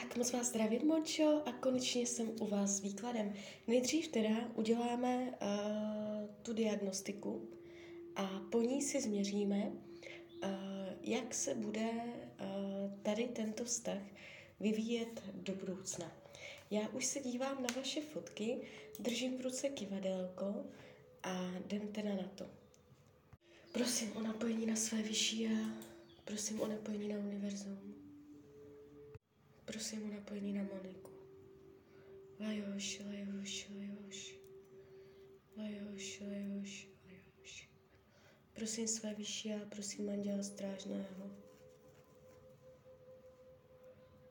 Tak moc vás zdravím, Mončo, a konečně jsem u vás s výkladem. Nejdřív teda uděláme uh, tu diagnostiku a po ní si změříme, uh, jak se bude uh, tady tento vztah vyvíjet do budoucna. Já už se dívám na vaše fotky, držím v ruce kivadelko a jdem teda na to. Prosím o napojení na své vyšší já, prosím o napojení na univerzum. Prosím o napojení na Moniku. Lajoš, lajoš, lajoš. Lajoš, lajoš, lajoš. Prosím své vyšší a prosím anděla strážného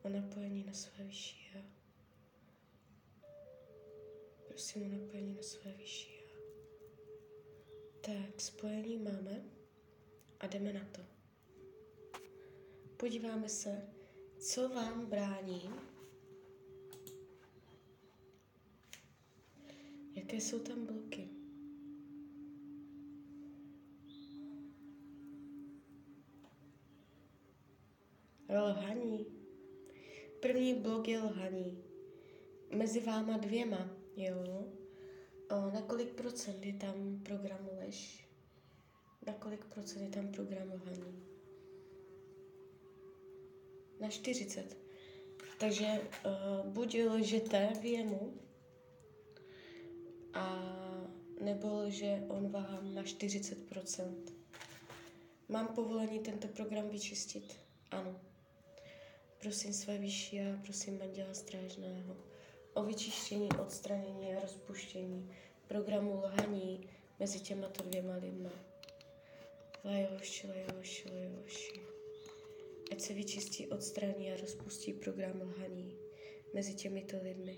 o napojení na své vyšší a. Prosím o napojení na své vyšší a. Tak, spojení máme a jdeme na to. Podíváme se, co vám brání? Jaké jsou tam bloky? Lhaní. První blok je lhaní. Mezi váma dvěma, jo? O, na kolik procent je tam program lež? Na kolik procent je tam program lhaní? Na 40. Takže uh, buď lžete v jemu, a nebo lže on vám na 40%. Mám povolení tento program vyčistit? Ano. Prosím své vyšší a prosím Anděla Strážného o vyčištění, odstranění a rozpuštění programu lhaní mezi těmato dvěma lidma. Lajoši, lajoši, lajoši ať se vyčistí, odstraní a rozpustí program lhaní mezi těmito lidmi.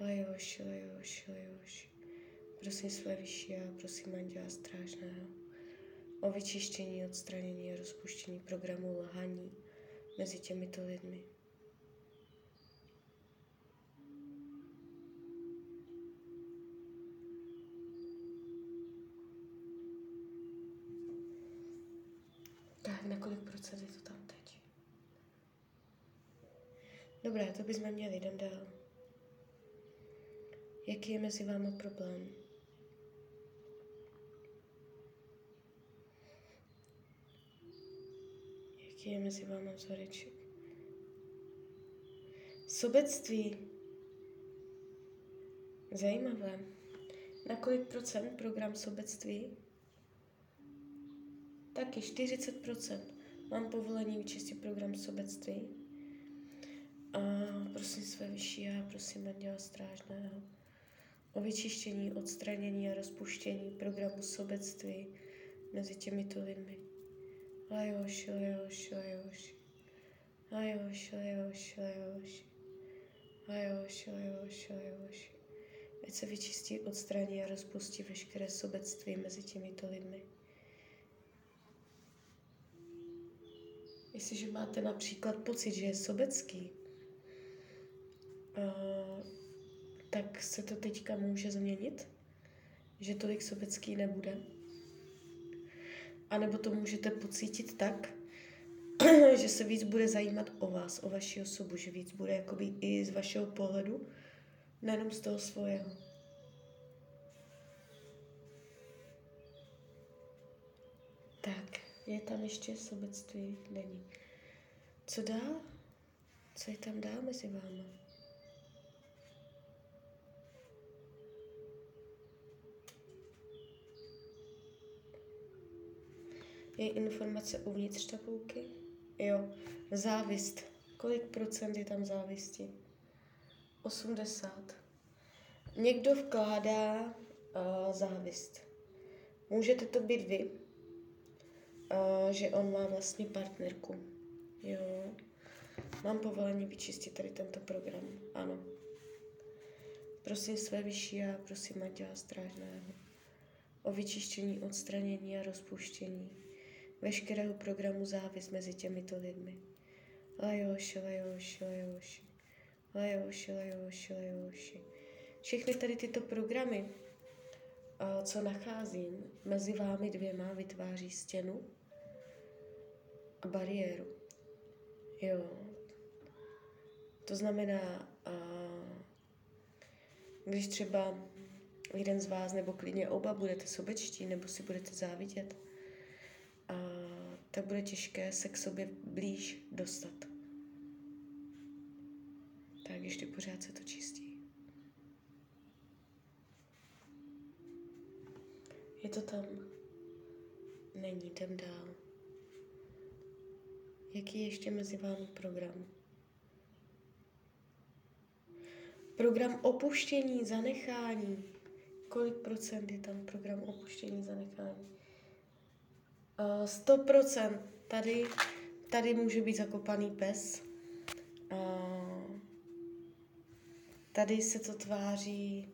Lejoš, lejoš, lejoš. Prosím své vyšší a prosím Anděla Strážného o vyčištění, odstranění a rozpuštění programu lhaní mezi těmito lidmi. Tak, na kolik procent je to tam teď? Dobré, to bychom měli, jdem dál. Jaký je mezi vámi problém? Jaký je mezi vámi vzoreček? Sobectví. Zajímavé. Na kolik procent program sobectví? Taky 40%. Mám povolení vyčistit program sobectví. A prosím své vyšší a prosím Anděla Strážného o vyčištění, odstranění a rozpuštění programu sobectví mezi těmito lidmi. Lajoš, lajoš, lajoš. Lajoš, lajoš, lajoš. Lajoš, lajoš, lajoš. Ať se vyčistí, odstraní a rozpustí veškeré sobectví mezi těmito lidmi. Jestliže máte například pocit, že je sobecký, tak se to teďka může změnit, že tolik sobecký nebude. A nebo to můžete pocítit tak, že se víc bude zajímat o vás, o vaši osobu, že víc bude jakoby i z vašeho pohledu, nejenom z toho svého. Tak. Je tam ještě sobectví? Není. Co dál? Co je tam dál mezi váma? Je informace uvnitř tabulky? Jo. Závist. Kolik procent je tam závisti? 80. Někdo vkládá uh, závist. Můžete to být vy, a že on má vlastně partnerku. Jo. Mám povolení vyčistit tady tento program. Ano. Prosím své vyšší a prosím Matěla Strážného o vyčištění, odstranění a rozpuštění veškerého programu závis mezi těmito lidmi. Lajoši, lajoši, lajoši. Lajoši, lajoši, lajoši. Všechny tady tyto programy, co nacházím mezi vámi dvěma, vytváří stěnu, a bariéru. Jo. To znamená, když třeba jeden z vás nebo klidně oba budete sobečtí nebo si budete závidět, uh, tak bude těžké se k sobě blíž dostat. Tak ještě pořád se to čistí. Je to tam. Není, jdem dál. Jaký je ještě mezi vámi program? Program opuštění, zanechání. Kolik procent je tam program opuštění, zanechání? Uh, 100 procent. Tady, tady může být zakopaný pes. Uh, tady se to tváří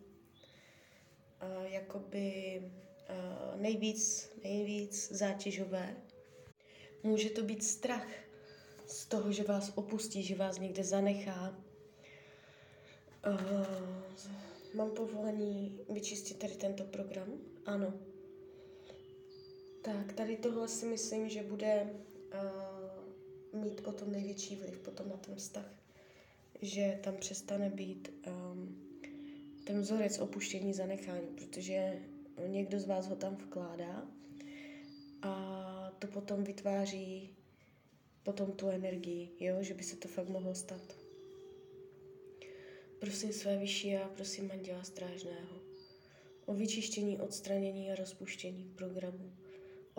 uh, jakoby uh, nejvíc, nejvíc zátěžové. Může to být strach z toho, že vás opustí, že vás někde zanechá. Uh, mám povolení vyčistit tady tento program? Ano. Tak, tady tohle si myslím, že bude uh, mít potom největší vliv potom na ten vztah. Že tam přestane být um, ten vzorec opuštění zanechání, protože někdo z vás ho tam vkládá a to potom vytváří potom tu energii, jo, že by se to fakt mohlo stát. Prosím své vyšší a prosím Anděla Strážného o vyčištění, odstranění a rozpuštění programu,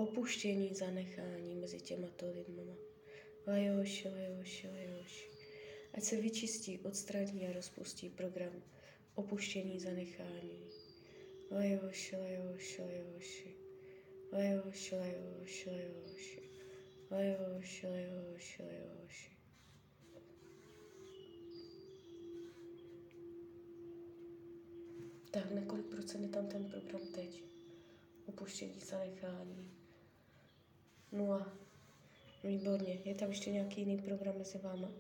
opuštění, zanechání mezi těmato lidmama. Lajoši, lajoši, lajoši. Ať se vyčistí, odstraní a rozpustí program opuštění, zanechání. Lajoši, lajoši, lajoši. Lajoši, lajoši, lajoši. Lajoši, lajoši, lajoši. Tak na kolik procent je tam ten program teď? Opuštění, zanechání. Nula. Výborně. Je tam ještě nějaký jiný program mezi váma?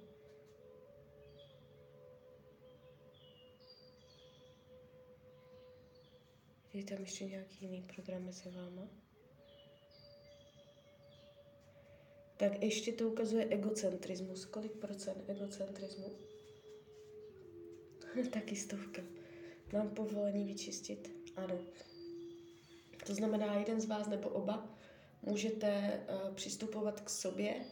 Je tam ještě nějaký jiný program mezi váma? Tak ještě to ukazuje egocentrismus. Kolik procent egocentrismu? Taky stovka. Mám povolení vyčistit? Ano. To znamená, jeden z vás nebo oba můžete uh, přistupovat k sobě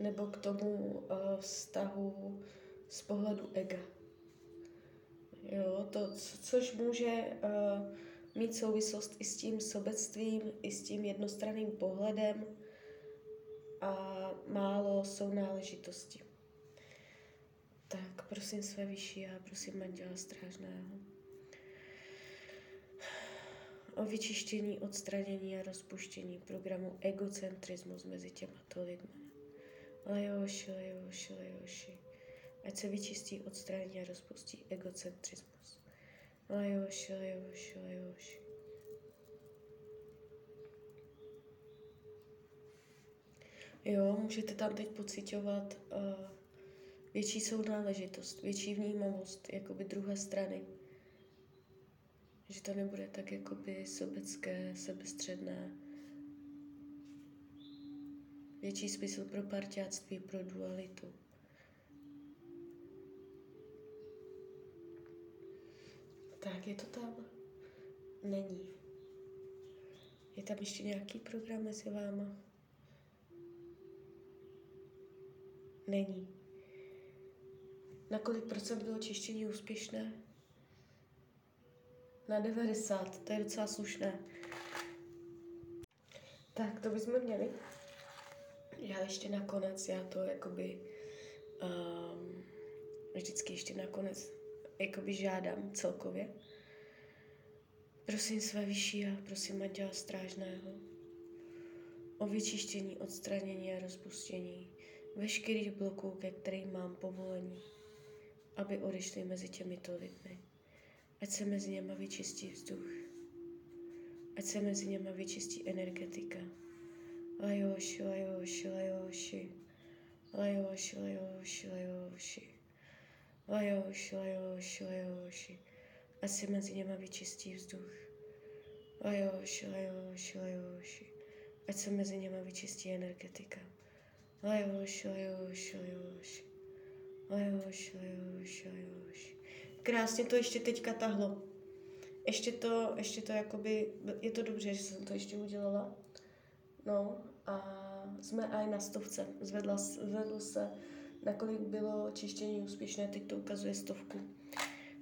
nebo k tomu uh, vztahu z pohledu ega. Jo, to, co, což může uh, mít souvislost i s tím sobectvím, i s tím jednostranným pohledem a málo jsou náležitosti. Tak prosím své vyšší a prosím manžela strážného o vyčištění, odstranění a rozpuštění programu egocentrismus mezi těmato lidmi. Lejoši, lejoši, lejoši. Ať se vyčistí, odstraní a rozpustí egocentrismus. Lejoši, lejoši, lejoši. Jo, můžete tam teď pocitovat uh, větší sounáležitost, větší vnímavost, jakoby druhé strany. Že to nebude tak jakoby sobecké, sebestředné. Větší smysl pro parťáctví, pro dualitu. Tak, je to tam? Není. Je tam ještě nějaký program mezi váma? Není. Na kolik procent bylo čištění úspěšné? Na 90, to je docela slušné. Tak, to bychom měli. Já ještě nakonec, já to jakoby um, vždycky ještě nakonec jakoby žádám celkově. Prosím své vyšší a prosím Matěla Strážného o vyčištění, odstranění a rozpustění veškerých bloků, ke kterým mám povolení, aby odešly mezi těmito lidmi. Ať se mezi něma vyčistí vzduch. Ať se mezi něma vyčistí energetika. Lajoši, lajoši, lajoši. Lajoši, lajoši, lajoši. Lajoši, lajoši, lajoši. Ať se mezi něma vyčistí vzduch. Lajoši, lajoši, lajoši. Ať se mezi něma vyčistí energetika. Lajoši, lajoši, lajoši. Ajož, ajož, ajož. Krásně to ještě teďka tahlo. Ještě to, ještě to jakoby, je to dobře, že jsem to ještě udělala. No a jsme aj na stovce. Zvedla, zvedl se, nakolik bylo čištění úspěšné, teď to ukazuje stovku.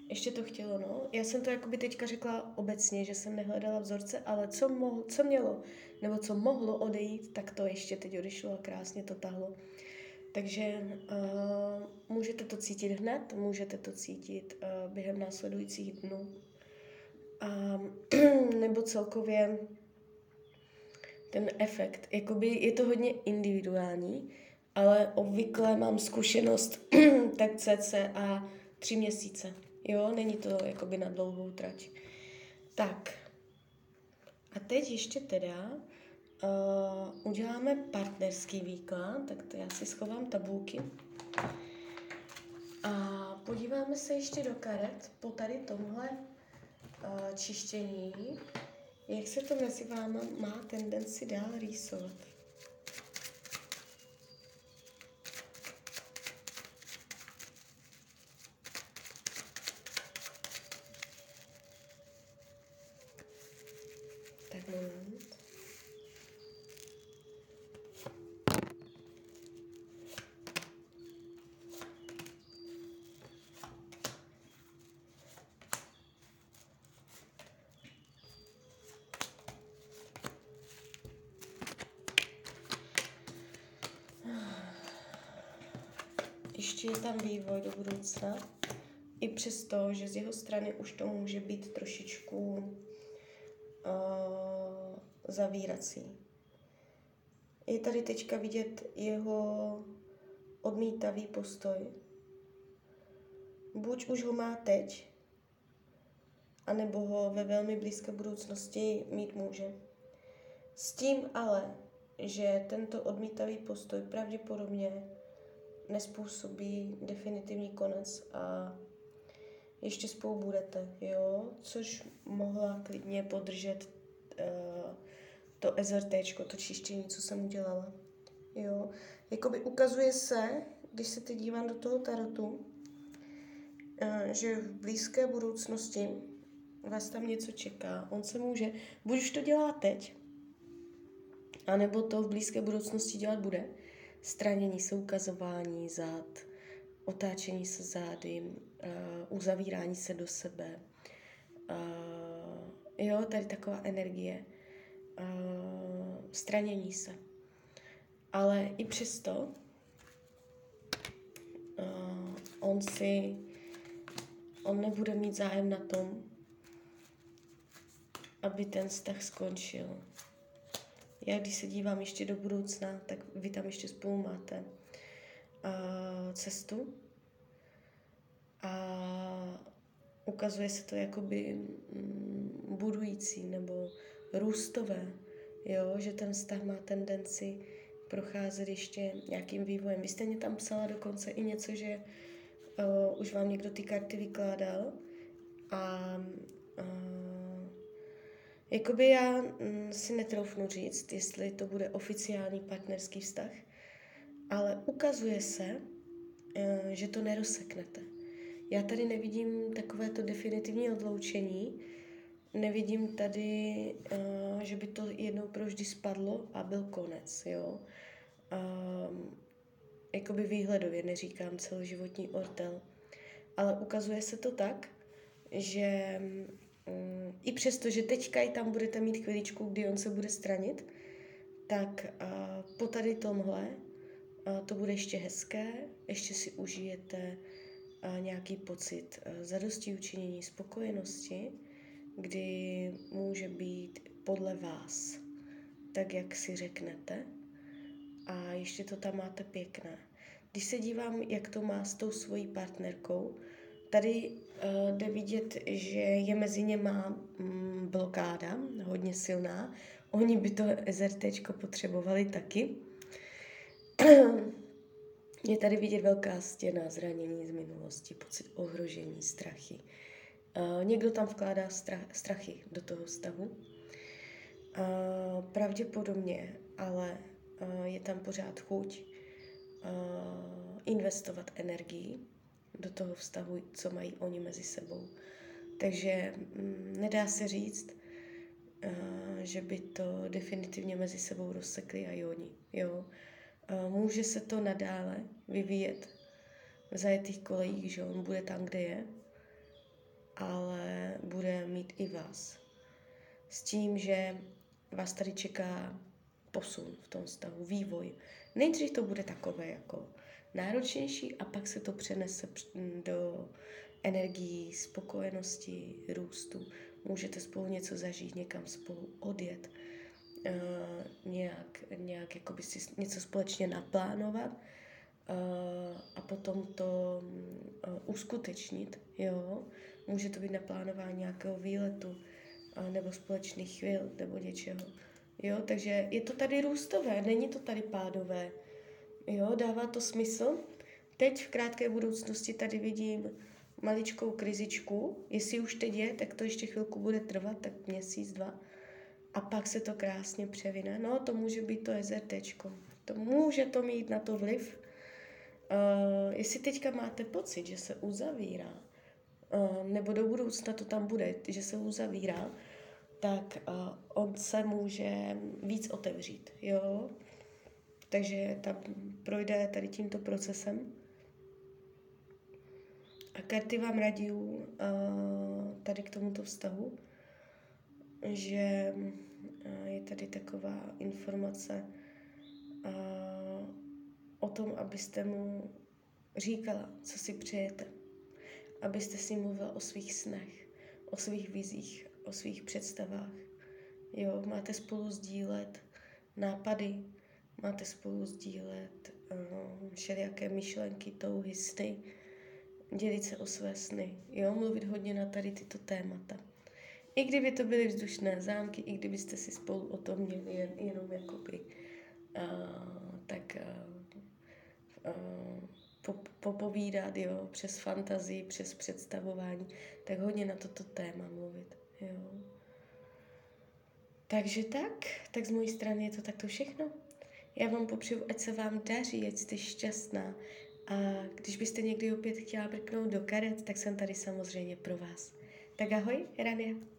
Ještě to chtělo, no. Já jsem to jakoby teďka řekla obecně, že jsem nehledala vzorce, ale co, mohlo, co mělo, nebo co mohlo odejít, tak to ještě teď odešlo a krásně to tahlo. Takže uh, můžete to cítit hned, můžete to cítit uh, během následujících dnů. Uh, nebo celkově ten efekt. Jakoby je to hodně individuální, ale obvykle mám zkušenost tak cca tři měsíce. Jo, není to jakoby na dlouhou trať. Tak. A teď ještě teda uh, uděláme partnerský výklad, tak to já si schovám tabulky. A podíváme se ještě do karet po tady tomhle uh, čištění, jak se to mezi váma má tendenci dál rýsovat. Ještě je tam vývoj do budoucna. I přesto, že z jeho strany už to může být trošičku uh, zavírací. Je tady teďka vidět jeho odmítavý postoj. Buď už ho má teď, anebo ho ve velmi blízké budoucnosti mít může. S tím ale, že tento odmítavý postoj pravděpodobně nespůsobí definitivní konec a ještě spolu budete, jo, což mohla klidně podržet uh, to SRT, to čištění, co jsem udělala. Jo, jakoby ukazuje se, když se teď dívám do toho tarotu, uh, že v blízké budoucnosti vás tam něco čeká. On se může, buď už to dělá teď, anebo to v blízké budoucnosti dělat bude, stranění se, ukazování zad, otáčení se zády, uh, uzavírání se do sebe. Uh, jo, tady taková energie. Uh, stranění se. Ale i přesto on si, on nebude mít zájem na tom, aby ten vztah skončil já když se dívám ještě do budoucna, tak vy tam ještě spolu máte uh, cestu a ukazuje se to jakoby mm, budující nebo růstové, jo? že ten vztah má tendenci procházet ještě nějakým vývojem. Vy jste mě tam psala dokonce i něco, že uh, už vám někdo ty karty vykládal a uh, Jakoby já mm, si netroufnu říct, jestli to bude oficiální partnerský vztah, ale ukazuje se, eh, že to nerozseknete. Já tady nevidím takovéto definitivní odloučení, nevidím tady, eh, že by to jednou provždy spadlo a byl konec, jo. Um, jakoby výhledově, neříkám celoživotní ortel, ale ukazuje se to tak, že Mm, i přesto, že teďka i tam budete mít chviličku, kdy on se bude stranit, tak po tady tomhle to bude ještě hezké, ještě si užijete nějaký pocit zadosti učinění, spokojenosti, kdy může být podle vás, tak jak si řeknete a ještě to tam máte pěkné. Když se dívám, jak to má s tou svojí partnerkou, Tady uh, jde vidět, že je mezi něma mm, blokáda, hodně silná. Oni by to SRT potřebovali taky. je tady vidět velká stěna zranění z minulosti, pocit ohrožení, strachy. Uh, někdo tam vkládá strach, strachy do toho stavu. Uh, pravděpodobně, ale uh, je tam pořád chuť investovat energii do toho vztahu, co mají oni mezi sebou. Takže mm, nedá se říct, uh, že by to definitivně mezi sebou rozsekli a oni. Jo? Uh, může se to nadále vyvíjet v zajetých kolejích, že on bude tam, kde je, ale bude mít i vás. S tím, že vás tady čeká posun v tom stavu, vývoj. Nejdřív to bude takové jako náročnější a pak se to přenese do energií, spokojenosti, růstu. Můžete spolu něco zažít, někam spolu odjet, uh, nějak, nějak jakoby si něco společně naplánovat uh, a potom to uh, uskutečnit, jo. Může to být naplánování nějakého výletu nebo společných chvil nebo něčeho. Jo, takže je to tady růstové, není to tady pádové. Jo, dává to smysl. Teď v krátké budoucnosti tady vidím maličkou krizičku. Jestli už teď je, tak to ještě chvilku bude trvat, tak měsíc, dva. A pak se to krásně převine. No, to může být to SRT. To může to mít na to vliv. Uh, jestli teďka máte pocit, že se uzavírá, uh, nebo do budoucna to tam bude, že se uzavírá, tak uh, on se může víc otevřít, jo. Takže tam projde tady tímto procesem. A karty vám radí uh, tady k tomuto vztahu, že uh, je tady taková informace uh, o tom, abyste mu říkala, co si přejete. Abyste si mluvila o svých snech, o svých vizích, o svých představách. Jo, máte spolu sdílet nápady, máte spolu sdílet uh, všelijaké myšlenky, touhy, sny, dělit se o své sny, jo, mluvit hodně na tady tyto témata. I kdyby to byly vzdušné zámky, i kdybyste si spolu o tom měli jen, jenom jakoby, uh, tak uh, uh, popovídat, jo, přes fantazii, přes představování, tak hodně na toto téma mluvit, jo. Takže tak, tak z mojí strany je to takto všechno. Já vám popřeju, ať se vám daří, ať jste šťastná. A když byste někdy opět chtěla brknout do karet, tak jsem tady samozřejmě pro vás. Tak ahoj, Rania.